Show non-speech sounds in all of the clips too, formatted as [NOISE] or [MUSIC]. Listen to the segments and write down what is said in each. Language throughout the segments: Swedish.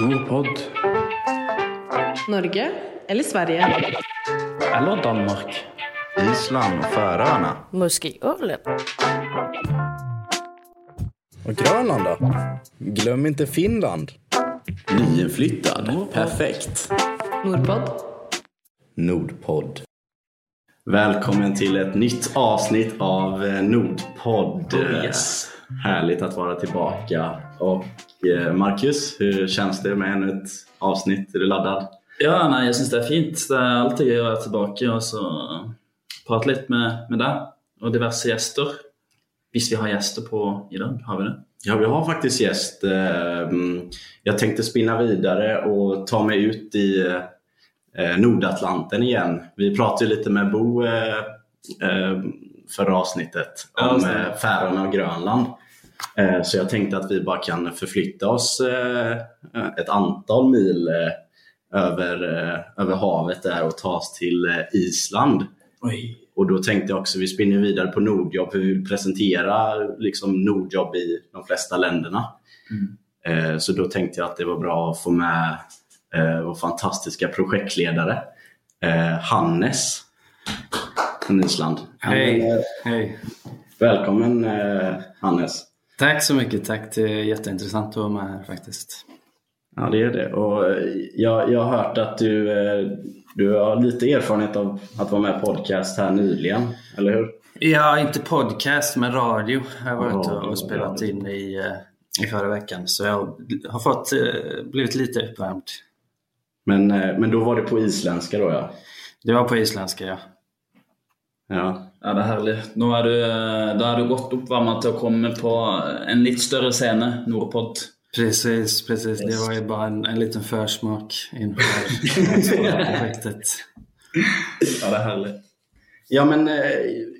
Nordpod. Norge eller Sverige? Eller Danmark. Island och Färöarna. Muskölen. Och Grönland då? Glöm inte Finland. Nyinflyttad. Perfekt. Nordpod. Nordpodd. Välkommen till ett nytt avsnitt av eh, Nordpodd. Oh, yes. Härligt att vara tillbaka. Och eh, Marcus, hur känns det med ännu ett avsnitt? Är du laddad? Ja, nei, jeg syns det er fint. Det er alltid gøy å være tilbake og så prate litt med, med deg og diverse gjester. Hvis vi har gjester på i dag. Har vi det? Ja, vi har faktiskt gäst. Eh, Jag tänkte spinna vidare och ta mig ut i eh, Nordatlanten igen. Vi pratade lite med Bo eh, eh, förra avsnittet om eh, Färöarna och Grönland. Eh, Så jag tänkte att vi bara kan förflytta oss eh, ett antal mil eh, över, över havet där och ta oss till Island. Oi. Och då tänkte jag också, vi spinner vidare på Nordjobb, hur vi vill presentera liksom Nordjobb i de flesta länderna. Eh, Så då tänkte jag att det var bra att få med vår fantastiska projektledare Hannes från Island. Hej. Hej. Välkommen Hannes. Tack så mycket. Tack. Det är jätteintressant att vara med här faktiskt. Ja, det är det. Och eh, jag, jag har hört att du, eh, du har lite erfarenhet av att vara med i podcast här nyligen, eller hur? Ja, inte podcast, men radio har jag varit Radio, och spelat radio. in i, eh, i förra veckan. Så jag har fått, blivit lite uppvärmd. Men, men då var det på isländska då ja. Det var på isländska, ja. ja. Ja, det er herlig. Nå er du, eh, da er du godt oppvarma til å komme på en litt større scene, Nordpod. Precis, precis. Det var ju bara en, en liten försmak inför projektet. Ja, det er herlig. Ja men eh,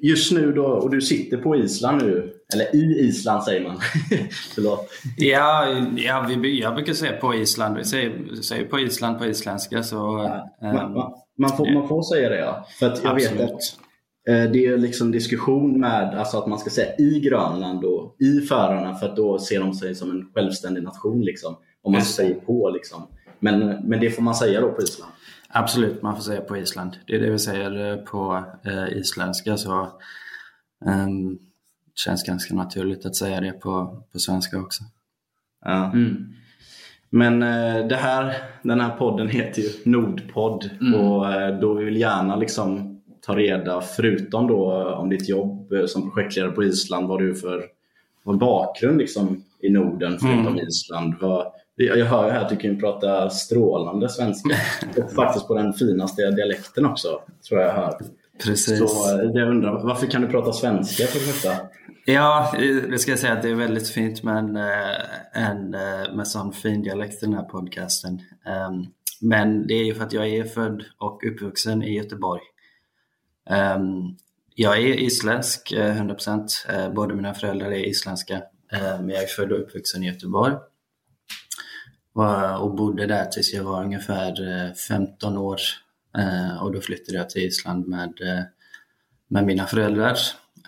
just nu då, och du sitter på Island nu, eller i Island säger man. [LAUGHS] Förlåt. Ja, ja vi, jag brukar säga på Island. Vi säger, säger på Island på isländska. Så, Man, ehm, man, man, får, man får säga det ja. För att jag vet Absolut. att eh, det är liksom diskussion med alltså att man ska säga i Grönland och i Färöarna för att då ser de sig som en självständig nation. Liksom, om man säger på liksom. Men, men det får man säga då på Island. Absolut, man får säga på Island. Det är det vi säger eh, på eh, isländska. Så det känns ganska naturligt att säga det på, på svenska också. Ja. Mm. Men eh, det här, den här podden [LAUGHS] heter ju Nordpodd Mm. och eh, då vill vi gärna liksom ta reda, förutom då eh, om ditt jobb eh, som projektledare på Island, vad du för vad bakgrund liksom i Norden förutom Mm. Island. Vad, jag hör ju här att du kan prata strålande svenska [LAUGHS] och faktiskt på den finaste dialekten också, tror jag jag hör. Precis. Så eh, jag undrar, varför kan du prata svenska för det första? Ja, det ska jag säga att det är väldigt fint med en, en med sån fin dialekt i den här podcasten. Ehm, Men det är ju för att jag är född och uppvuxen i Göteborg. Ehm, jag är isländsk, eh, 100%. Eh, båda mina föräldrar är isländska. Men jag är född och uppvuxen i Göteborg. Och- bodde där tills jag var ungefär eh, 15 år. Ehm, och då flyttade jag till Island med, med mina föräldrar.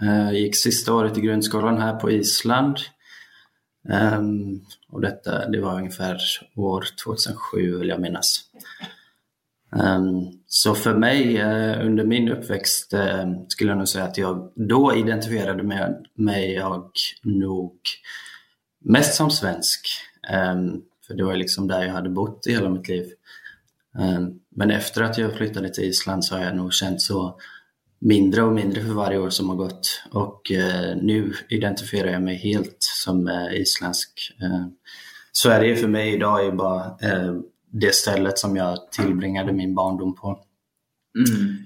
Jag gick sista året i grundskolan här på Island. Och detta, det var ungefär år 2007 vill jag minnas. Så för mig eh, under min uppväxt eh, skulle jag nog säga att jag då identifierade mig, mig jag nog mest som svensk. Ehm, för det var liksom där jag hade bott i hela mitt liv. Ehm, men efter att jag flyttade till Island så har jag nog känt så mindre och mindre för varje år som har gått. Och eh, nu identifierar jag mig helt som eh, isländsk. Eh, Sverige för mig idag är bara eh, det stället som jag tillbringade min barndom på. Mm.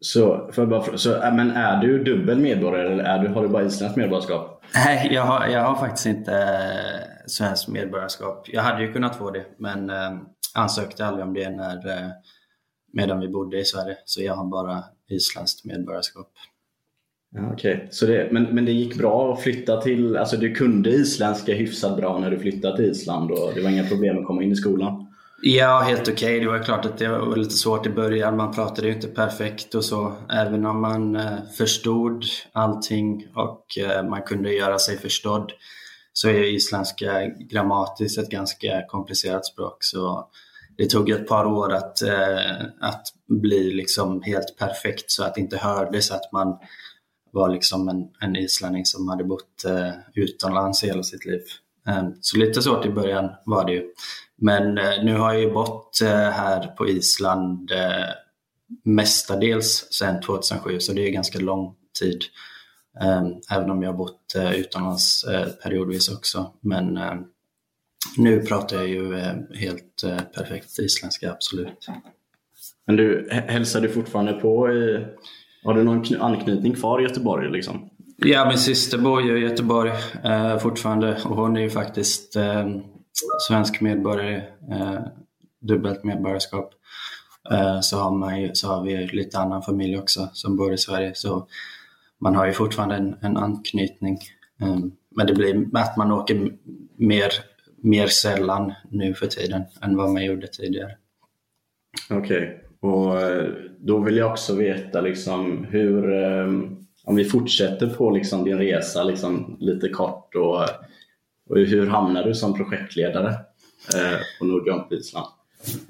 Så, för bara, så, äh, men är du dubbel medborgare eller är du, har du bara isländskt medborgarskap? Nej, jag har, jag har faktiskt inte eh, svenskt medborgarskap. Jag hade ju kunnat få det, men eh, ansökte aldrig om det när, eh, medan vi bodde i Sverige. Så jag har bara isländskt medborgarskap. Ja, Okej, så det, men, men det gick bra att flytta till, alltså du kunde isländska hyfsat bra när du flyttade till Island och det var inga problem att komma in i skolan? Ja, helt okej. Det var klart att det var lite svårt i början. Man pratade ju inte perfekt och så. Även om man eh, förstod allting och eh, man kunde göra sig förstådd så är isländska grammatiskt ett ganska komplicerat språk. Så det tog ett par år att, eh, att bli liksom helt perfekt så att det inte hördes att man var liksom en, en islänning som hade bott utomlands hela sitt liv. Så lite svårt i början var det ju. Men eh, nu har jag ju bott eh, här på Island eh, mestadels sedan 2007 så det är ganska lång tid. Även om jag har bott utomlands periodvis också. Men nu pratar jag ju helt perfekt isländska, absolut. Men du, hälsar du fortfarande på i... Har du någon anknytning kvar i Göteborg? Liksom? Ja, min syster bor ju i Göteborg eh, fortfarande och hon är ju faktiskt eh, svensk medborgare, eh, dubbelt medborgarskap. Eh, så, har man så har vi lite annan familj också som bor i Sverige. Så man har ju fortfarande en, en anknytning. Eh, men det blir att man åker mer, mer sällan nu för tiden än vad man gjorde tidigare. Okej, okay. och eh, då vill jag också veta liksom hur eh, om vi fortsätter på liksom din resa liksom lite kort och och hur hamnade du som projektledare eh, på Nordjump Island?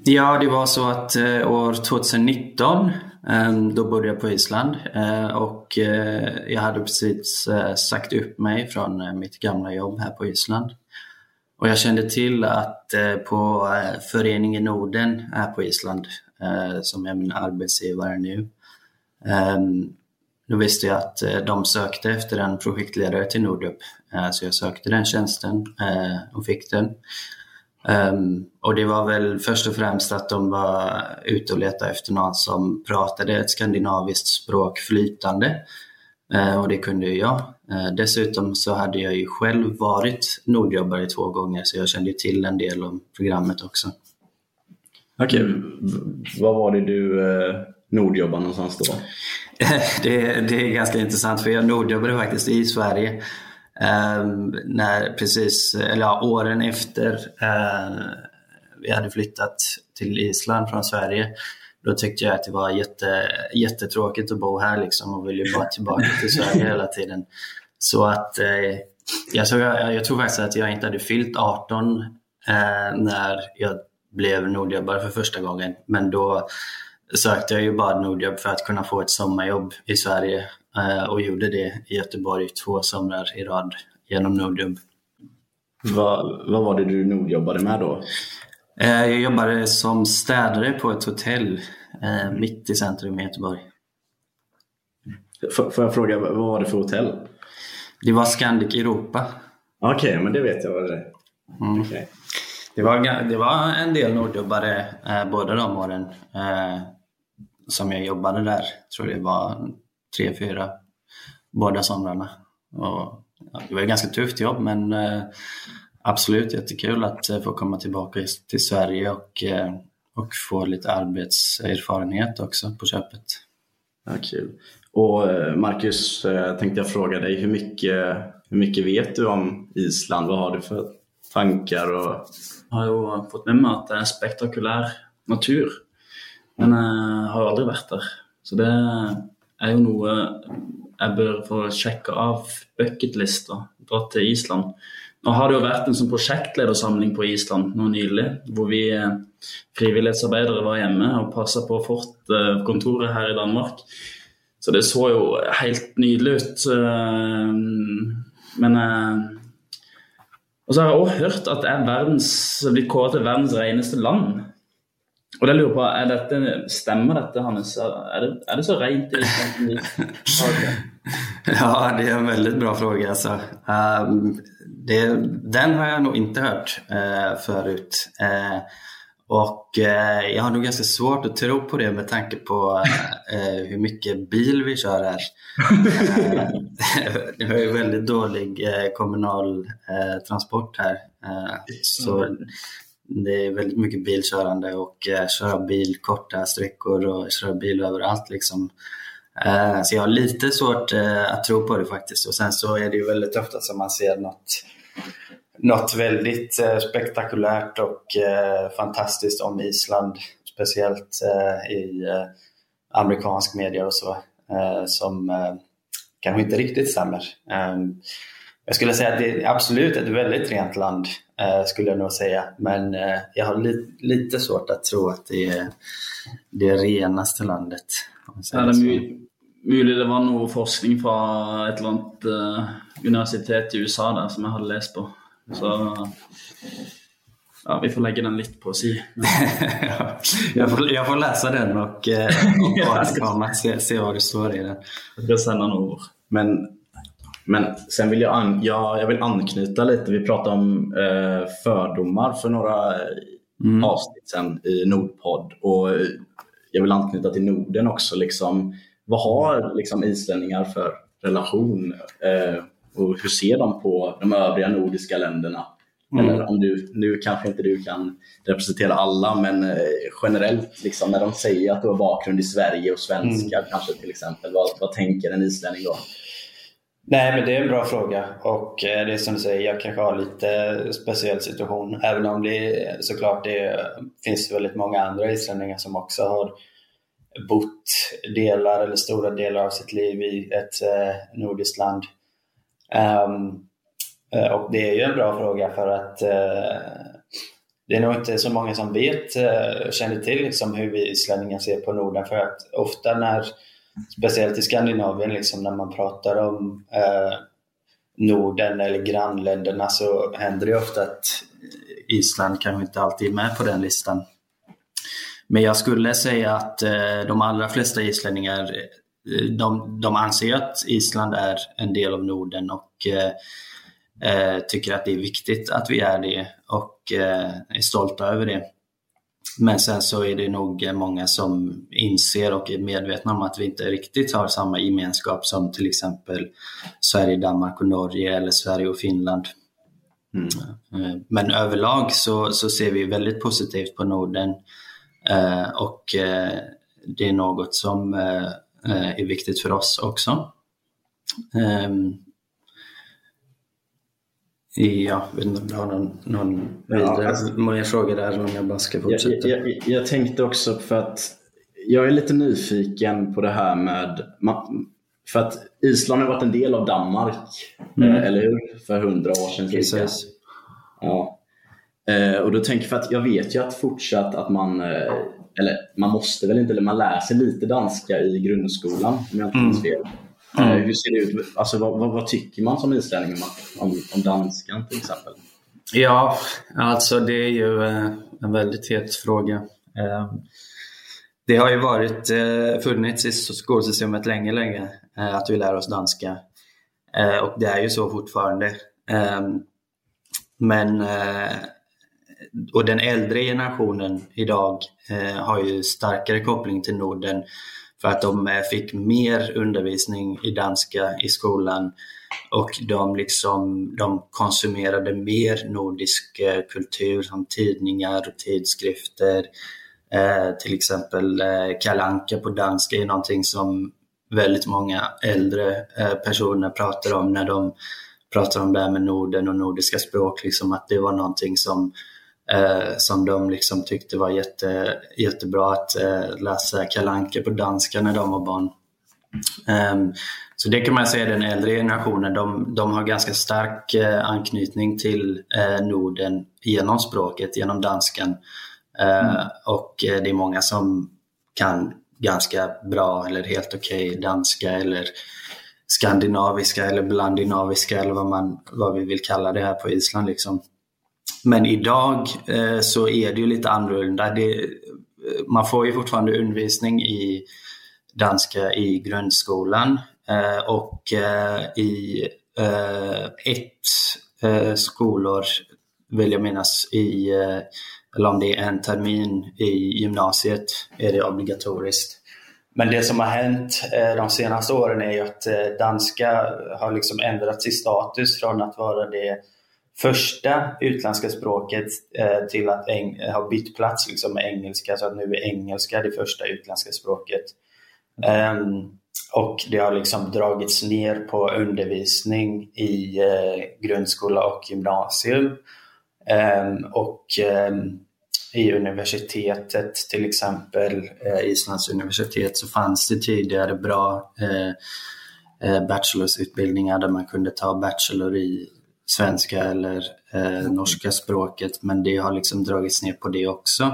Ja, det var så att eh, år 2019 eh, då började jag på Island eh, och eh, jag hade precis eh, sagt upp mig från mitt gamla jobb här på Island. Och jag kände till att på Föreningen Norden här på Island, som är min arbetsgivare nu, ehm, då visste jag att de sökte efter en projektledare till Nordup så jag sökte den tjänsten eh, och fick den. Um, och det var väl först och främst att de var ute och letade efter någon som pratade ett skandinaviskt språk flytande. Uh, och det kunde ju jag. Dessutom så hade jag ju själv varit nordjobbare två gånger så jag kände till en del om programmet också. Okej, okay. var var det du nordjobbade någonstans då? [LAUGHS] det, det är ganska intressant för jag nordjobbade faktiskt i Sverige när precis, eller ja, åren efter uh, vi hade flyttat till Island från Sverige, då tyckte jag att det var jätte, jättetråkigt att bo här liksom och ville bara tillbaka till Sverige [LAUGHS] hela tiden. Så att uh, jag, tror, jag, jag tror faktiskt att jag inte hade fyllt 18 uh, eh, när jag blev nordjobbare för första gången. Men då sökte jag ju bara Nordjobb för att kunna få ett sommarjobb i Sverige Eh, och gjorde det i Göteborg två somrar i rad genom Nordjobb. Vad, vad var det du nordjobbade med då? Eh, jag jobbade som städare på ett hotell eh, mitt i centrum i Göteborg. Får jag fråga, vad var det för hotell? Det var Scandic Europa. Okej, okay, men det vet jag vad det är. Mm. Okay. Det, var, det var en del nordjobbare eh, båda de åren eh, som jag jobbade där. Jag tror det var tre, fyra båda somrarna. Och, ja, det var ett ganska tufft jobb men eh, absolut jättekul att eh, få komma tillbaka till Sverige och, eh, och få lite arbetserfarenhet också på köpet. Ja, kul. Och eh, Marcus, eh, tänkte jag fråga dig, hur mycket, hur mycket vet du om Island? Vad har du för tankar? Och... Jag har ju fått med mig att det är en spektakulär natur, men jag har aldrig varit där. Så det er jo noe eh, jeg bør få sjekke av bucketlista. Dra til Island. Nå har det jo vært en sånn prosjektledersamling på Island nå nylig, hvor vi eh, frivillighetsarbeidere var hjemme og passa på Fort-kontoret eh, her i Danmark. Så det så jo helt nydelig ut. Men Og så har jeg òg hørt at det er verdens, blitt kåret til verdens reneste land. Og det lurer på, er dette, Stemmer dette, Hannes? Er det, är det så rent i [LAUGHS] Ja, det är en väldigt bra fråga. Alltså. Um, det, den har jag nog inte hört uh, förut. Uh, och uh, jag har nog ganska svårt att tro på det med tanke på hur mycket bil vi kör här. [LAUGHS] [LAUGHS] det är ju väldigt dålig kommunal transport här. så det är väldigt mycket bilkörande och eh, köra bil korta sträckor och köra bil överallt. Liksom. Eh, så jag har lite svårt eh, att tro på det faktiskt. Och sen så är det ju väldigt ofta som man ser något, något väldigt eh, spektakulärt och eh, fantastiskt om Island. Speciellt eh, i eh, amerikansk media och så. Eh, som eh, kanske inte riktigt stämmer. Ehm, jag skulle säga att det är absolut ett väldigt rent land, skulle jag nog säga. Men eh, jag har li lite svårt att tro att det är det renaste landet. Er det mu mulig det var noe forskning fra et eller annet eh, universitet i USA der som jeg hadde lest på. Så ja, vi får legge den litt på si. [LAUGHS] jag, får, jag får läsa den och, eh, och [LAUGHS] återkomma, se, se vad det står i den. Jeg skal sende den over. Men, men sen vill jag, an, ja, jag vill anknyta lite. Vi pratade om eh, fördomar för några Mm. avsnitt sen i Nordpodd. Och eh, jag vill anknyta till Norden också. Liksom, vad har liksom, islänningar för relation? Eh, och hur ser de på de övriga nordiska länderna? Mm. Eller om du, nu kanske inte du kan representera alla, men eh, generellt liksom, när de säger att du har bakgrund i Sverige och svenska Mm. kanske till exempel. Vad, vad tänker en islänning då? Nej, men det är en bra fråga och eh, det är som du säger, jag kanske har lite speciell situation. Även om det såklart det finns väldigt många andra islänningar som också har bott delar eller stora delar av sitt liv i ett eh, nordiskt land. Um, och det är ju en bra fråga för att eh, det är nog inte så många som vet, eh, känner till liksom hur vi islänningar ser på Norden. För att ofta när speciellt i Skandinavien, liksom, när man pratar om eh, Norden eller grannländerna så händer det ofta att Island kanske inte alltid är med på den listan. Men jag skulle säga att eh, de allra flesta islänningar eh, de, de anser att Island är en del av Norden och eh, eh, tycker att det är viktigt att vi är det och eh, är stolta över det. Men sen så är det nog många som inser och är medvetna om att vi inte riktigt har samma gemenskap som till exempel Sverige, Danmark och Norge eller Sverige och Finland. Eh, Men överlag så, så ser vi väldigt positivt på Norden eh, och eh, det är något som är viktigt för oss också. Ja, jag vet inte om du har någon, någon vidare alltså- mer fråga där om jag bara ska fortsätta. jag, jag, jag tänkte också för att jag är lite nyfiken på det här med för att Island har varit en del av Danmark, eh, eller hur? För hundra år sedan. Precis. Ja. Eh, och då tänker jag för att jag vet ju att fortsatt att man, eh, eller man måste väl inte, eller man lär sig lite danska i grundskolan om jag inte minns fel. Eh, hur ser det ut? Alltså, vad, vad, vad tycker man som islänning om, om, om danskan till exempel? Ja, alltså det är ju eh, en väldigt het fråga. Eh, Det har ju varit funnits i skolsystemet länge, länge att vi lär oss danska. Och det är ju så fortfarande. Men och den äldre generationen idag har ju starkare koppling till Norden för att de eh, fick mer undervisning i danska i skolan och de, liksom, de konsumerade mer nordisk eh, kultur som tidningar och tidskrifter. Eh, till exempel eh, Kalle Anka på danska är någonting som väldigt många äldre eh, personer pratar om när de pratar om det här med Norden och nordiska språk. Liksom, att det var någonting som eh, som de liksom tyckte var jätte, jättebra att eh, läsa Kalle Anka på danska när de var barn. Ehm, så det kan man säga den äldre generationen, de, de har ganska stark eh, anknytning till eh, Norden genom språket, genom danskan. Eh, Och eh, det är många som kan ganska bra eller helt okej danska eller skandinaviska eller blandinaviska eller vad, man, vad vi vill kalla det här på Island. Liksom. Men idag eh, så är det ju lite annorlunda. Det, eh, man får ju fortfarande undervisning i danska i grundskolan eh, och eh, i eh, ett eh, skolor vill jag minnas i, eh, eller om det är en termin i gymnasiet är det obligatoriskt. Men det som har hänt eh, de senaste åren är ju att eh, danska har liksom ändrats i status från att vara det första utländska språket eh, till att eng- ha bytt plats liksom med engelska så att nu är engelska det första utländska språket. Um, och det har liksom dragits ner på undervisning i eh, grundskola och gymnasium. Um, och um, i universitetet, till exempel eh, Islands universitet, så fanns det tidigare bra eh, eh bachelorsutbildningar där man kunde ta bachelor i svenska eller eh, norska språket men det har liksom dragits ner på det också.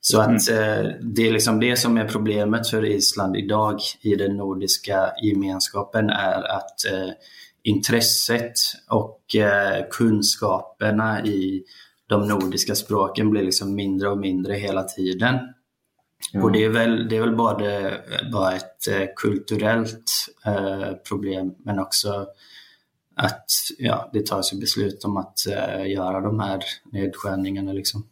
Så att eh, det är liksom det som är problemet för Island idag i den nordiska gemenskapen är att eh, intresset och eh, kunskaperna i de nordiska språken blir liksom mindre och mindre hela tiden. Och det är väl, det är väl bara, bara ett eh, kulturellt eh, problem men också att ja, det tas ju beslut om att eh, göra de här nedskärningarna. Liksom.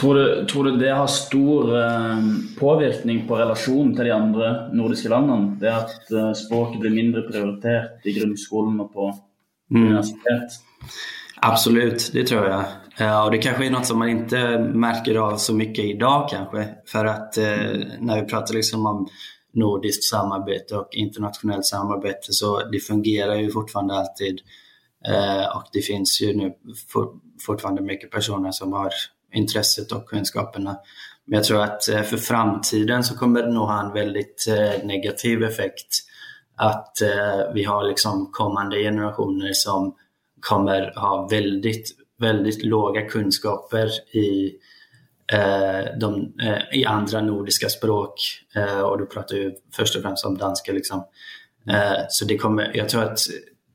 Tror du, tror du det har stor eh, påvirkning på relasjonen til de andre nordiske landene? Det at eh, språket blir mindre prioritert i grundskolan och på universitet? Absolut, det tror jag. Ja, och det kanske är något som man inte märker av så mycket idag kanske. För att eh, när vi pratar liksom om nordiskt samarbete och internationellt samarbete så det fungerar ju fortfarande alltid. Eh, och det finns ju nu for, fortfarande mycket personer som har intresset och kunskaperna. Men jag tror att eh, för framtiden så kommer det nog ha en väldigt eh, negativ effekt. Att eh, vi har liksom kommande generationer som kommer ha väldigt, väldigt låga kunskaper i, eh, Eh, de, eh, i andra nordiska språk. Eh, och då pratar vi först och främst om danska. Liksom. Eh, så det kommer, jag tror att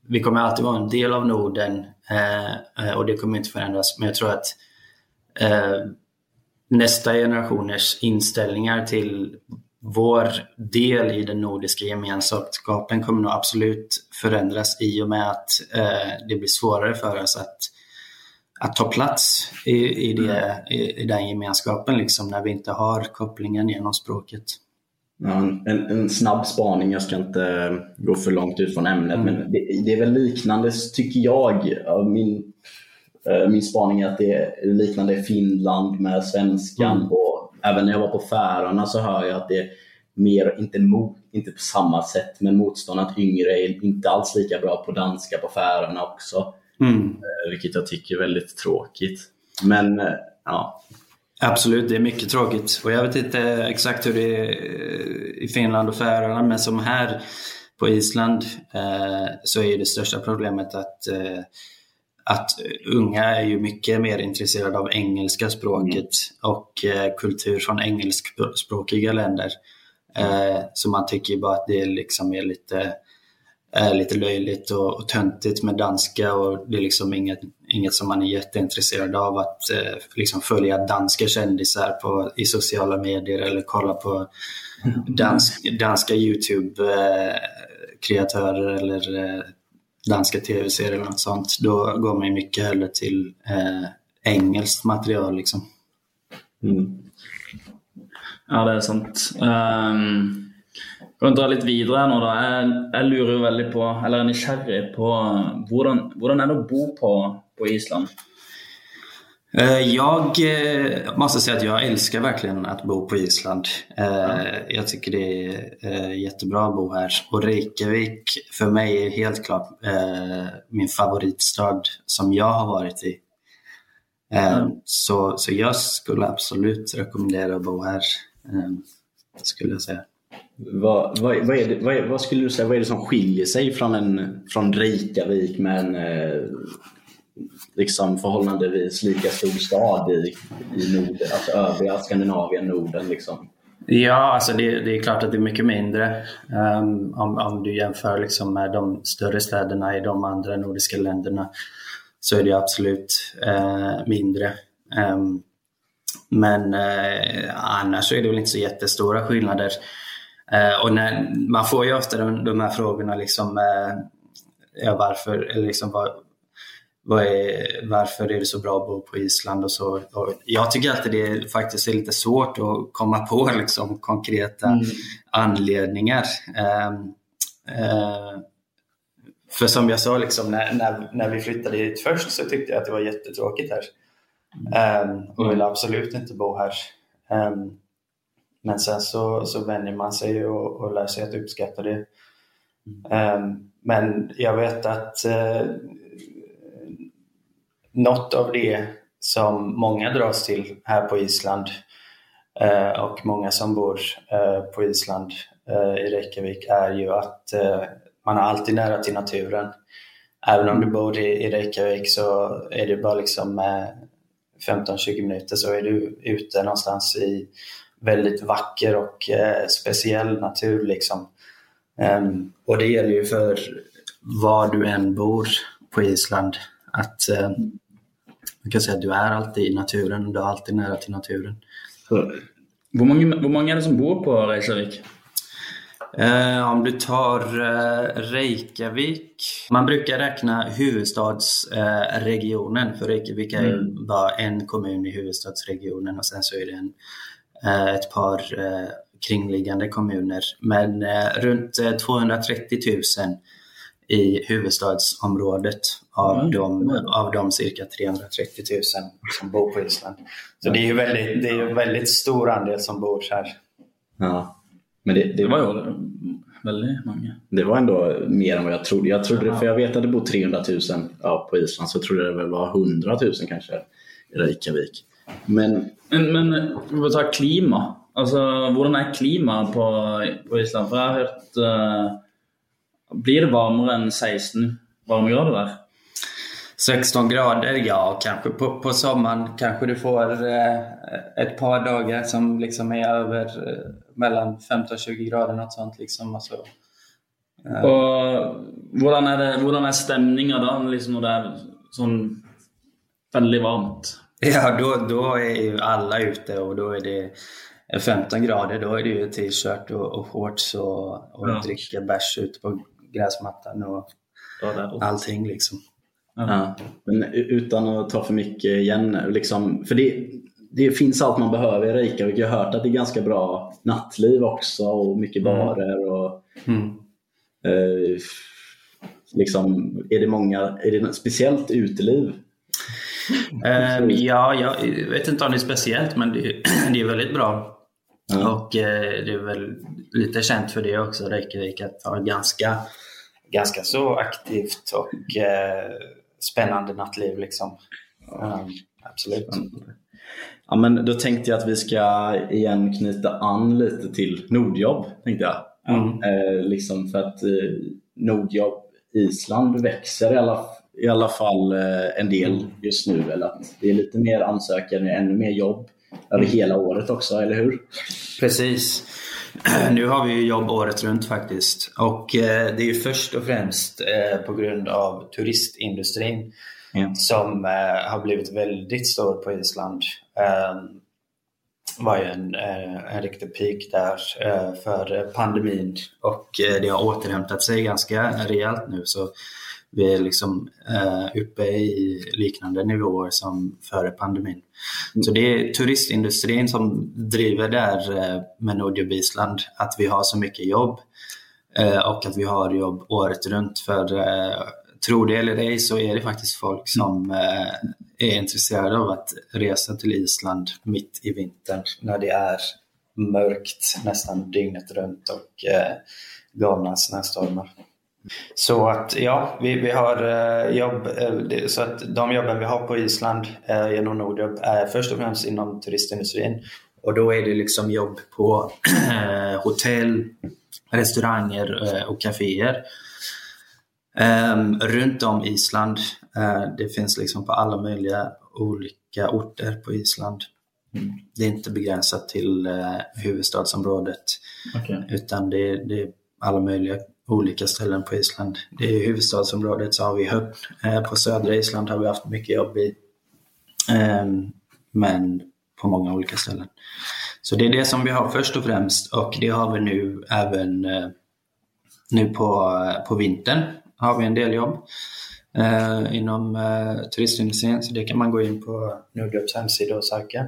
vi kommer alltid vara en del av Norden eh, eh, och det kommer inte förändras. Men jag tror att eh, nästa generationers inställningar till vår del i den nordiska gemenskapen kommer nog absolut förändras i och med att eh, det blir svårare för oss att, att ta plats i, i, det, i, i den gemenskapen liksom, när vi inte har kopplingen genom språket. Ja, en, en snabb spaning, jag ska inte gå för långt ut från ämnet, men det, det är väl liknande tycker jag. av Min, eh, min spaning är att det är liknande Finland med svenskan och även när jag var på Färöarna så hör jag att det är mer, inte, mot, inte på samma sätt, men motstånd att yngre är inte alls lika bra på danska på Färöarna också. Eh, Vilket jag tycker är väldigt tråkigt. Men eh, ja, Absolut, det är mycket tråkigt. Och jag vet inte exakt hur det är i Finland och Färöarna, men som här på Island eh, så är det största problemet att, eh, att unga är ju mycket mer intresserade av engelska språket och eh, kultur från engelskspråkiga länder. Eh, så man tycker ju bara att det liksom är lite, är lite löjligt och, och töntigt med danska och det är liksom inget, inget som man är jätteintresserad av att eh, liksom följa danska kändisar på, i sociala medier eller kolla på dansk, danska Youtube-kreatörer eller eh, danska tv-serier eller något sånt. Då går man ju mycket hellre till eh, engelskt material. Liksom. Ja, det er sant. Um, kan vi dra litt videre nå, da? Jeg, jeg lurer jo veldig på, eller er nysgjerrig på hvordan, hvordan er det å bo på, på Island? Eh, Jag eh, måste säga att jag älskar verkligen att bo på Island. Eh, Jag tycker det är jättebra att bo här. Och Reykjavik för mig är helt klart min favoritstad som jag har varit i. Eh, Så, så jag skulle absolut rekommendera att bo här, skulle jag säga vad, vad, vad, är det, vad, vad skulle du säga vad är det som skiljer sig från, en, från Reykjavik med en eh, liksom förhållandevis lika stor stad i, i Norden, alltså övriga Skandinavien, Norden liksom? Ja, alltså det, det är klart att det är mycket mindre. um, om, om du jämför liksom med de större städerna i de andra nordiska länderna så är det absolut eh, mindre. Um, men eh, annars så är det väl inte så jättestora skillnader. Eh, och när, man får ju ofta de, de här frågorna liksom, eh, ja, varför, eller liksom, vad, vad är, varför är det så bra att bo på Island och så. Och jag tycker alltid det är, faktiskt är lite svårt att komma på [LAUGHS] liksom, konkreta anledningar. Ehm, eh, för som jag sa, liksom, när, när, när vi flyttade hit först så tyckte jag att det var jättetråkigt här. Ehm, och ville absolut inte bo här. Ehm, men sen så, så vänjer man sig och, och lär sig att uppskatta det. Ehm, men jag vet att eh, något av det som många dras till här på Island eh, och många som bor eh, på Island eh, i Reykjavik är ju att eh, man är alltid nära till naturen. Även om du bor i, i Reykjavik så är det bara liksom eh, 15-20 minuter så är du ute någonstans i väldigt vacker och eh, speciell natur. Liksom. Ehm, och det gäller ju för var du än bor på Island att eh, man kan säga att du är alltid i naturen, du är alltid nära till naturen. Hvor mange, hvor mange er det som bor på Reykjavik? Eh, om du tar eh, Reykjavik. Man brukar räkna huvudstadsregionen regionen, för Reykjavik är ju bara en kommun i huvudstadsregionen och sen så är det en, ett par eh, kringliggande kommuner. Men eh, runt eh, 230 000 i huvudstadsområdet av, Mm. de, av de cirka 330 000 som bor på Island. Så det är ju väldigt, det är ju en väldigt stor andel som bor här. Ja. Men det, det, Det var ju väldigt många. det var ändå mer än vad jag trodde. Jag trodde för jag vet att det bor 300 000 ja, på Island, så jag trodde det väl var 100 000 kanske i Reykjavik. Men Men, men vi får ta klima. Altså, hvordan er klimaet på, på Island? For jeg har hørt eh, Blir det varmere enn 16 varmegrader der? 16 grader, ja kanske på, på sommaren kanske du får eh, ett par dagar som liksom är över eh, mellan 15 och 20 grader något sånt liksom. Alltså, Og hvordan er, det, hvordan er stemninga da, liksom når det er sånn veldig varmt? [LAUGHS] ja, då, då är ju alla ute och då är det 15 grader, då är det ju t-shirt och, och shorts och, och Ja. dricka bärs ute på gräsmattan och allting liksom. Ja, men utan att ta för mycket igen. Liksom, för det, det finns allt man behöver i Reykjavik. Jag har hört att det är ganska bra nattliv också och mycket barer. Och, Mm. eh, liksom, är det många, är det speciellt uteliv? [LAUGHS] Ehm, ja, jag vet inte om det är speciellt men det, [CLEARS THROAT] det är väldigt bra. Ja. Och eh, det är väl lite känt för det också, Reykjavik, att ha ganska, ganska så aktivt och eh, spännande nattliv. Liksom. Ehm, absolut. Ja, men då tänkte jag att vi ska igen knyta an lite till Nordjobb. Tänkte jag. Mm. Eh, liksom för att eh, Nordjobb Island växer i alla, i alla fall eh, en del just nu. Eller att det är lite mer ansökare, ännu mer jobb över hela året också, eller hur? Precis. [CLEARS THROAT] Nu har vi ju jobb året runt faktiskt. Och eh, det är ju först och främst eh, på grund av turistindustrin Ja. som har blivit väldigt stor på Island. Eh, var ju en, en riktig peak där för pandemin och det har återhämtat sig ganska rejält nu. Så vi är liksom eh, uppe i liknande nivåer som före pandemin. Så det är turistindustrin som driver där eh, med Nordjobb Island, att vi har så mycket jobb eh, och att vi har jobb året runt. För eh, tro det eller ej så är det faktiskt folk som eh, är intresserade av att resa till Island mitt i vintern när det är mörkt nästan dygnet runt och eh, galna snöstormar. Så att ja, vi, vi har eh, jobb, eh, så att de jobben vi har på Island eh, genom Nordjobb är först och främst inom turistindustrin. Och då är det liksom jobb på hotell, restauranger och kaféer. Ehm, runt om Island. Det finns liksom på alla möjliga olika orter på Island. Det är inte begränsat till huvudstadsområdet Ok. utan det det är alla möjliga olika ställen på Island. Det är huvudstadsområdet så har vi Höpp. Eh, på södra Island har vi haft mycket jobb i. Ehm, men på många olika ställen. Så det är det som vi har först och främst och det har vi nu även eh, nu på, eh, på vintern har vi en del jobb eh, inom eh, turistindustrin så det kan man gå in på Nordgrupps hemsida och söka.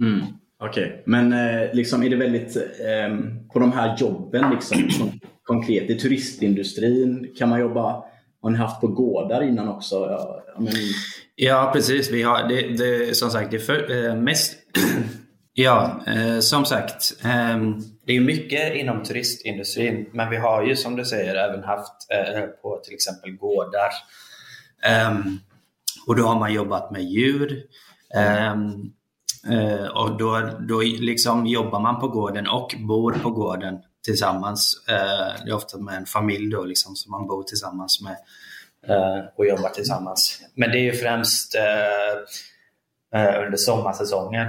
Mm. Okej, men eh, liksom är det väldigt eh, på de här jobben liksom, som konkret i turistindustrin kan man jobba har ni haft på gårdar innan också? Men, Ja, precis. Vi har, det, det, som sagt, det är för, eh, mest... [CLEARS THROAT] ja, eh, som sagt. Eh, det är mycket inom turistindustrin, men vi har ju som du säger även haft eh, på till exempel gårdar. Ehm, och då har man jobbat med djur. Ehm, Eh, och då, då liksom jobbar man på gården och bor på gården tillsammans. Eh, det är ofta med en familj då, liksom, som man bor tillsammans med eh, och jobbar tillsammans. Men det är ju främst eh, eh, under sommarsäsongen.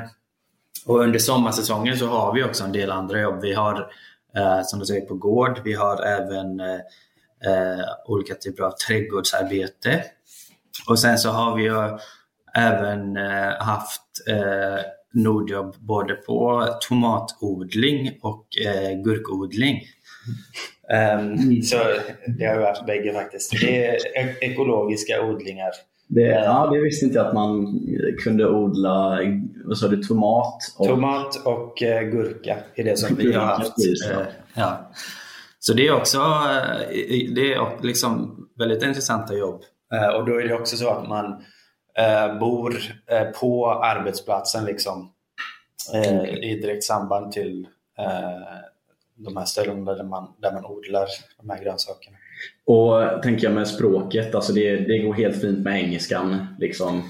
Och under sommarsäsongen så har vi också en del andra jobb. Vi har, eh, som du säger, på gård. Vi har även eh, eh, olika typer av trädgårdsarbete. Och sen så har vi ju även eh, haft eh, Nordjobb både på tomatodling och eh, gurkodling. Um, så det har varit bägge faktiskt. Det är ek- ekologiska odlingar. Det, ja, det visste inte jag att man kunde odla vad sa du, tomat. Och, Tomat och eh, gurka är det som vi har haft. Ja. Eh, ja. Så det är också eh, det är liksom väldigt intressanta jobb. Eh, och då är det också så att man eh, bor eh, på arbetsplatsen liksom, eh, i direkt samband till eh, de här ställena där man, där man odlar de här grönsakerna. och tänker jag med språket, alltså det, det går helt fint med engelskan. Liksom.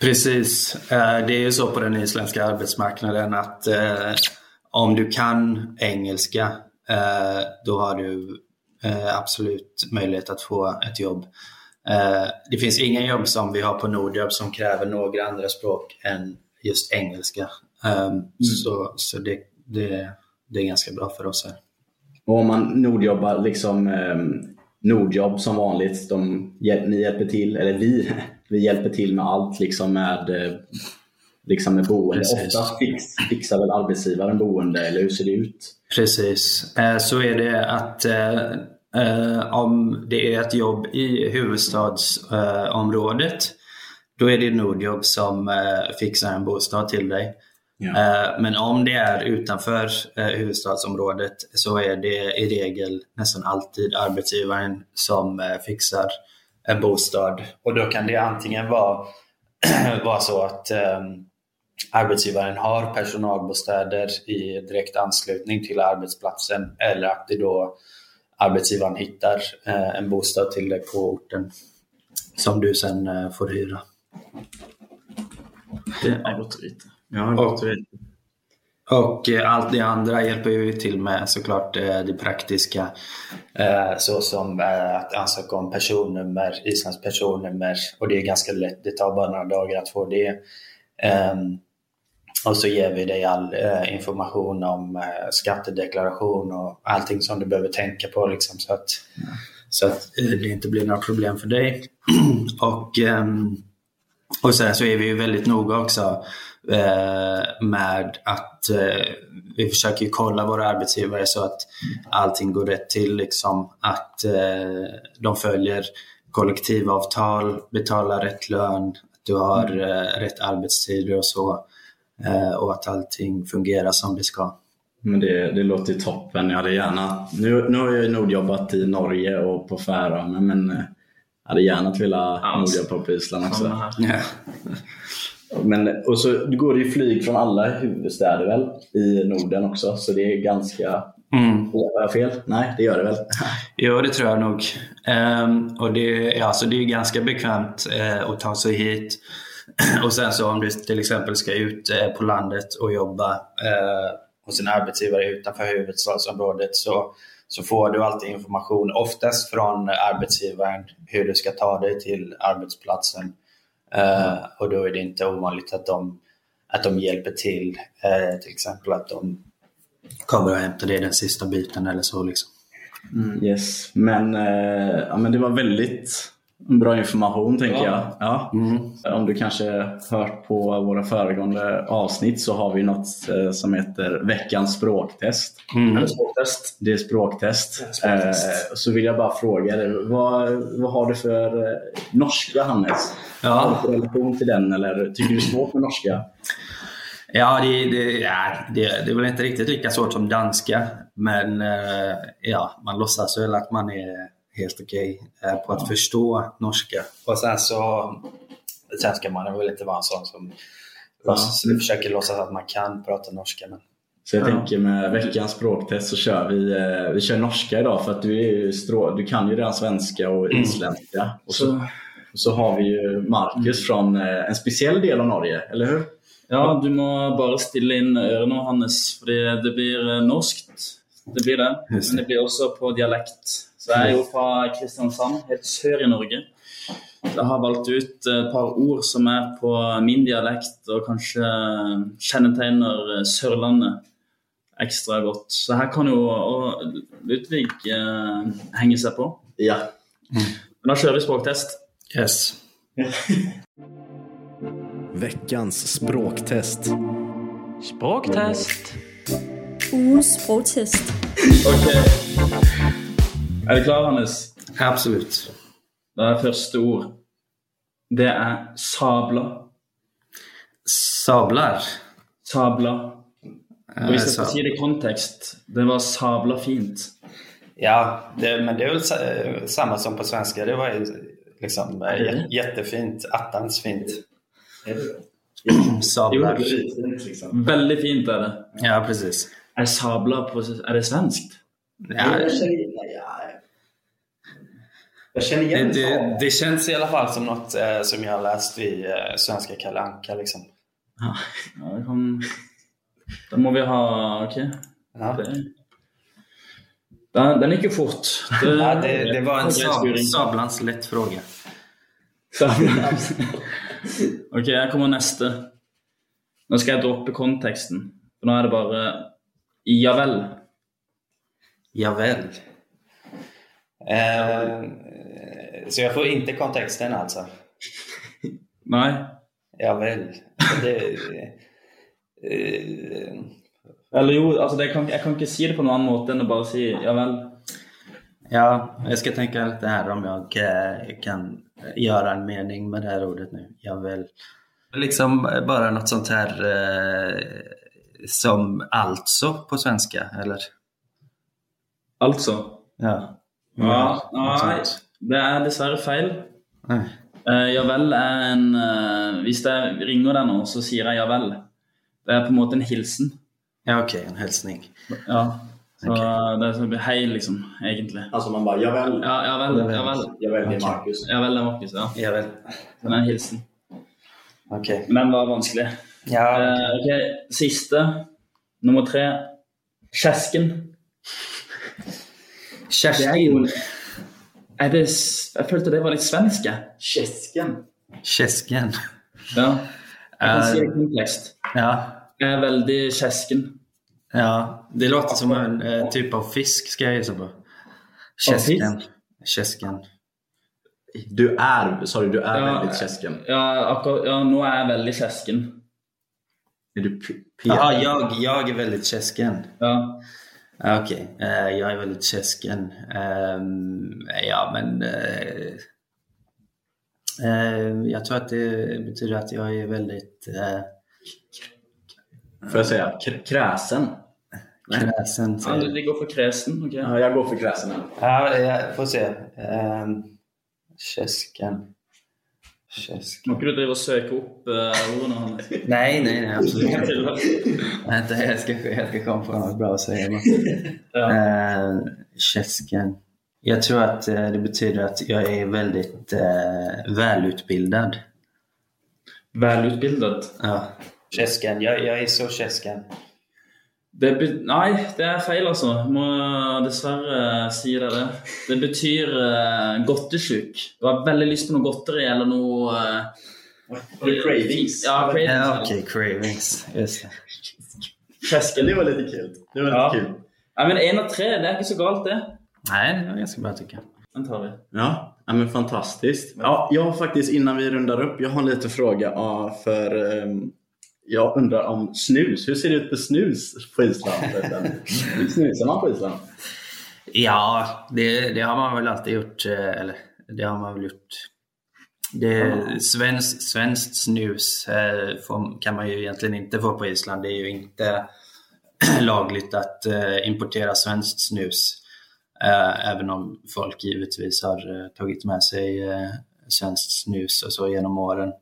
Precis. Eh, Det är ju så på den isländska arbetsmarknaden att eh, om du kan engelska eh, då har du eh, absolut möjlighet att få ett jobb. Eh, Det finns ingen jobb som vi har på Nordjobb som kräver några andra språk än just engelska. Eh, Så, så det, det, det är ganska bra för oss här. Och om man nordjobbar, liksom eh, Nordjobb som vanligt, de, ni hjälper till, eller vi, [LAUGHS] vi hjälper till med allt liksom med, eh, liksom med boende. Precis. Oftast fix, fixar väl arbetsgivaren boende, eller hur ser det ut? Precis. Eh, Så är det att eh, eh, om det är ett jobb i huvudstadsområdet då är det Nordjobb som eh, fixar en bostad till dig. Eh, Men om det är utanför eh, huvudstadsområdet så är det i regel nästan alltid arbetsgivaren som eh, fixar en bostad. Och då kan det antingen vara, [CLEARS THROAT] vara så att eh, arbetsgivaren har personalbostäder i direkt anslutning till arbetsplatsen eller att det då arbetsgivaren hittar eh, en bostad till dig på orten som du sen eh, får hyra. Det att veta. Ja, gott att Och eh, allt det andra hjälper ju till med såklart det praktiska. Så som eh, att ansöka om personnummer, Islands personnummer. Och det är ganska lätt, det tar bara några dagar att få det. Och så ger vi dig all eh, information om eh, skattedeklaration och allting som du behöver tänka på liksom, så att, så att eh, det inte blir några problem för dig. [CLEARS THROAT] och, ehm, och sen så är vi ju väldigt noga också eh, med att eh, vi försöker ju kolla våra arbetsgivare så att allting går rätt till. Liksom, att eh, de följer kollektivavtal, betalar rätt lön, att du har eh, rätt arbetstider och så. Eh, och att allting fungerar som det ska. Men det, det låter toppen. Jag hade gärna, nu, nu har jag ju nordjobbat i Norge och på Färöarna men eh, jag hade gärna velat nordjobba på Island också. Ja. Men, och så går det ju flyg från alla huvudstäder väl i Norden också så det är ganska... Mm. Har jag fel? Nej, det gör det väl? [LAUGHS] Jo, det tror jag nog. Ehm, och det, ja, så det är ganska bekvämt eh, att ta sig hit. [CLEARS THROAT] och sen så om du till exempel ska ut eh, på landet och jobba eh, hos en arbetsgivare utanför huvudstadsområdet så, så får du alltid information, oftast från arbetsgivaren, hur du ska ta dig till arbetsplatsen. Eh, och då är det inte ovanligt att de, att de hjälper till, eh, till exempel att de kommer och hämtar dig den sista biten eller så. Liksom. Mm, yes, men, eh, ja, men det var väldigt bra information tänker jag. Ja. Om du kanske hört på våra föregående avsnitt så har vi något eh, som heter veckans språktest. Eller språktest. Det är språktest. Eh, så vill jag bara fråga dig, vad, vad har du för eh, norska Hannes? Ja. Har du för relation till den eller tycker du det är svårt med norska? Ja, det, det, ja det, det är väl inte riktigt lika svårt som danska. Men eh, ja, man låtsas väl att man är helt okej eh, på att förstå norska. Och sen så sen ska man väl inte vara en sån som låtsas, försöker låtsas att man kan prata norska. Men, Så jag tänker med veckans språktest så kör vi, eh, vi kör norska idag för att du, är ju strå, du kan ju redan svenska och isländska. Och så, och så har vi ju Marcus från eh, en speciell del av Norge, eller hur? Ja, du må bare stille inn ørene, Hannes, fordi det blir eh, norskt. Det blir det, men det blir også på dialekt. Så jeg er jo fra Kristiansand, helt sør i Norge. Så jeg har valgt ut et par ord som er på min dialekt, og kanskje kjennetegner Sørlandet ekstra godt. Så her kan jo Ludvig eh, henge seg på. Ja. Men da kjører vi språktest. Yes. [LAUGHS] Veckans språktest. Språktest. Ugens sprogtest. Ok. Er du klar, Hannes? Absolut. Da er første ord. Det er sabla. Sablar. Sabla. Og hvis jeg skal si det i kontekst, det var sabla fint. Ja, det, men det är väl sa- samma som på svenska. Det var ju liksom Mm. jä- jättefint. Attans fint. [CLEARS THROAT] Sablar. Liksom. Veldig fint er det. Ja, precis. Er sabla på Er det svenskt? Ja, ja. Jag känner det, igen det, det känns i alla fall som något eh, som jag har läst i eh, Svenska Kalle Anka. Liksom. Ja, det kan Da må vi ha OK. Ja. Det... Den, den gikk jo fort. Det, Ja, det, det var en sab, sablans lätt fråga. Sabla. [LAUGHS] OK, her kommer neste. Nå skal jeg droppe konteksten. For nå er det bare ja vel. Eh, så jag får inte kontexten alltså? [LAUGHS] Nei. Javäl. Det, eh, Eller jo, altså det kan, jeg kan ikke si det på noen annen måte enn å bare si ja vel. ja, jag ska tänka lite här om jag eh, kan göra en mening med det här ordet nu. Javäl. Liksom bara något sånt här eh, som alltså på svenska, eller? Altså. Ja. Ja, nei, det er dessverre feil. Nej. Eh, ja vel er en eh, Hvis jeg ringer deg nå, så sier jeg ja vel. Det er på en måte en hilsen. Ja, okej, en hälsning. Ja. Så Ok. det er sånn hei, liksom, egentlig. Alltså man bara, jag väl, Ja, ja vel. Ja vel, jag väljer Okej. Marcus. ja, vel det er Markus. Ja. Javäl. Så det er en hilsen. Okej. Men den var vanskelig. Ja, Eh, ok, Siste. Nummer tre. Kjesken. Kerstin. Er det, s- jeg følte det var litt svensk. jeg. Käsken. Käsken. Ja. Det i kontekst. Ja. Jeg er veldig kjesken. Ja, det låter som en eh, typ av fisk ska jag gissa på. Käsken. Käsken. Du är, sorry, du är Ja. väldigt käsken. Ja, ja, nå er jeg veldig kjesken. Är du p- petig? jag, jag är väldigt käsken. Ja. Okej, eh, jag är väldigt käsken. Ehm, ja, men... Eh, eh, jag tror att det betyder att jag är väldigt eh, Får jag säga kräsen? kräsen. ja du, går for kresen. ok. Ja, jag går för kräsen. Ja, jag får se. Um, käsken. Ikke du drive og søke opp uh, ordene hans? Nej, nej, nej, absolut inte. [LAUGHS] Vänta, jag ska, jag ska komma på något bra att säga. Ja. Eh, käsken. Jag tror att eh, det betyder att jag är väldigt eh, välutbildad. Velutbildet. Ja. Käsken. Jag, jag är så käsken. Det be nei, det er feil, altså. Må dessverre si deg det. Det betyr uh, godtesjuk. Du har veldig lyst på noe godteri eller noe uh, Cravings. Ja, cravings. Ja. Okej, cravings. Just det. Det var lite kul. Det var lite Ja. kul. Ja, men én av tre, det er ikke så galt, det. Nej, det var ganska bra tycker jag. Den tar vi. Ja, ja men fantastiskt. Ja, jag har faktiskt, innan vi rundar upp, jag har en liten fråga för ehm, jag undrar om snus. Hur ser det ut med snus på Island? [LAUGHS] Snusar man på Island? Ja, det, det har man väl alltid gjort. eh, Eller det har man väl gjort. Det, svenskt, svenskt snus eh, får, kan man ju egentligen inte få på Island. Det är ju inte [CLEARS THROAT] lagligt att eh, importera svenskt snus. Även om folk givetvis har tagit med sig svenskt snus och så genom åren.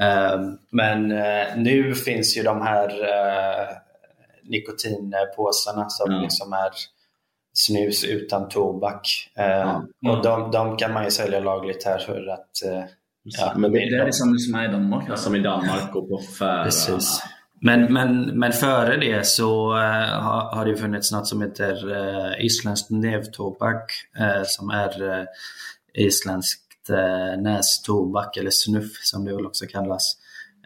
Eh, men eh, nu finns ju de här eh, nikotinpåsarna som Ja. liksom är snus utan tobak. Ja. Och de, de kan man ju sälja lagligt här för att eh, Ja, men Det är det samme som er i Danmark. Ja, Altså. Som i Danmark och på Färöarna. Precis. Men, men, men före det så har, har det funnits något som heter uh, isländskt nävtobak eh, som är uh, isländskt uh, nästobak eller snuff som det väl också kallas.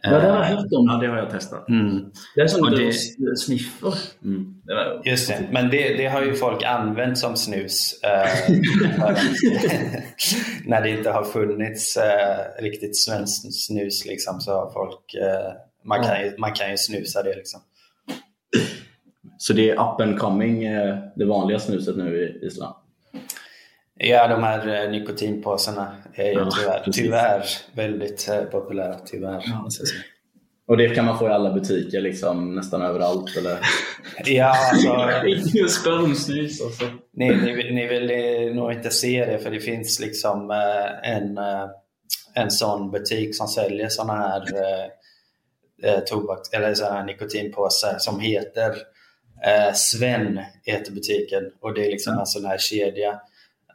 Ja, det har jeg hørt om. Ja, det har jag testat. Mm. Det Og at det- sniffer. Mm. Det Just det, men det, det har ju folk använt som snus eh, [LAUGHS] när det inte har funnits eh, riktigt svenskt snus liksom, så har folk eh, man, kan ju, man kan ju snusa det liksom. Så det är up and coming, eh, det vanliga snuset nu i Island? Ja, de här eh, nikotinpåsarna är ju Ja, tyvärr, tyvärr väldigt eh, populära. Tyvärr. säga. Och det kan man få i alla butiker, liksom, nästan överallt? Eller? [LAUGHS] Ja, alltså, altså. ni, ni, ni vill nog inte se det för det finns liksom eh, en, eh, en sån butik som säljer såna här tobaks eller såna här nikotinpåsar som heter eh, Sven heter butiken och det är liksom en sån här kedja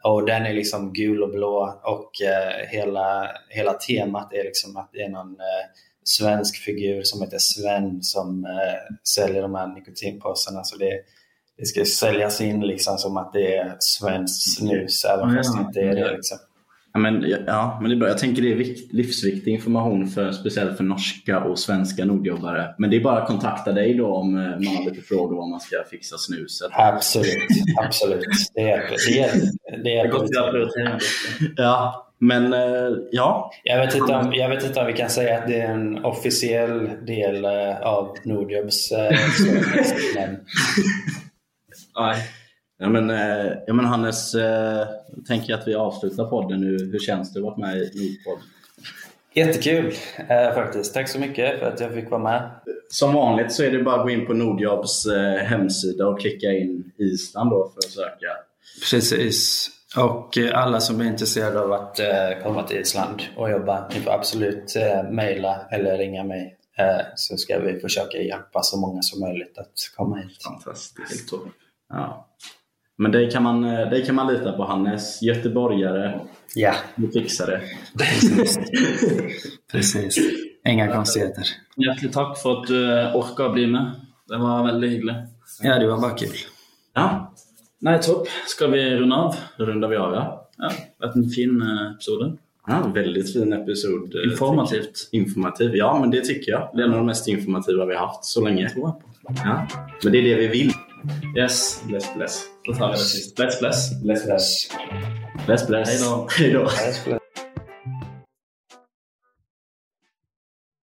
och den är liksom gul och blå och eh, hela, hela temat är liksom att det är någon eh, svensk figur som heter Sven som eh, säljer de här nikotinpåsarna så det, det ska säljas in liksom som att det är svenskt snus även Ja, fast det inte är det ja. liksom. Ja, men, ja, men det är bra. Jag tänker det är vikt, livsviktig information, för, speciellt för norska och svenska nordjobbare. Men det är bara att kontakta dig då om eh, man har lite frågor om man ska fixa snuset. Absolut, absolut. Det hjälper. Det hjälper. Det har prioritert det. [LAUGHS] Ja, men eh, ja. Jag vet, inte om, jag vet inte om vi kan säga att det är en officiell del eh, av Nordjobs eh, men [LAUGHS] Nei. Ja, men, ja, men Hannes, jag tänker att vi avslutar podden nu. Hur känns det att vara med i Nordpodd? Jättekul eh, faktiskt. Tack så mycket för att jag fick vara med. Som vanligt så är det bara att gå in på Nordjobs eh, hemsida och klicka in Island då för att söka. Precis. Och eh, alla som är intresserade av att eh, komma till Island och jobba, ni får absolut eh, mejla eller ringa mig så ska vi försöka hjälpa så många som möjligt att komma hit. Fantastiskt. Helt topp. Ja. Men det kan, man, det kan man lita på Hannes. Göteborgare. Ja, Du fixar det. precis. [LAUGHS] Inga konstigheter. Hjertelig takk for at du orka å bli med. Det var veldig hyggelig. Ja, det var bara kul. Ja, Nei, topp. Skal vi runde av? då rundar vi av ja. Ja, vært en fin eh, episode. ja väldigt fin episod. Informativt. Informativ, ja men det tycker jag. Det är en av de mest informativa vi har haft så länge. tror jeg på. Ja. Men det är det vi vill. Yes. Bless, bless. Da tar vi det sist. Bless, bless. Bless, bless. Bless, bless. Da. Hej då. Bless, bless.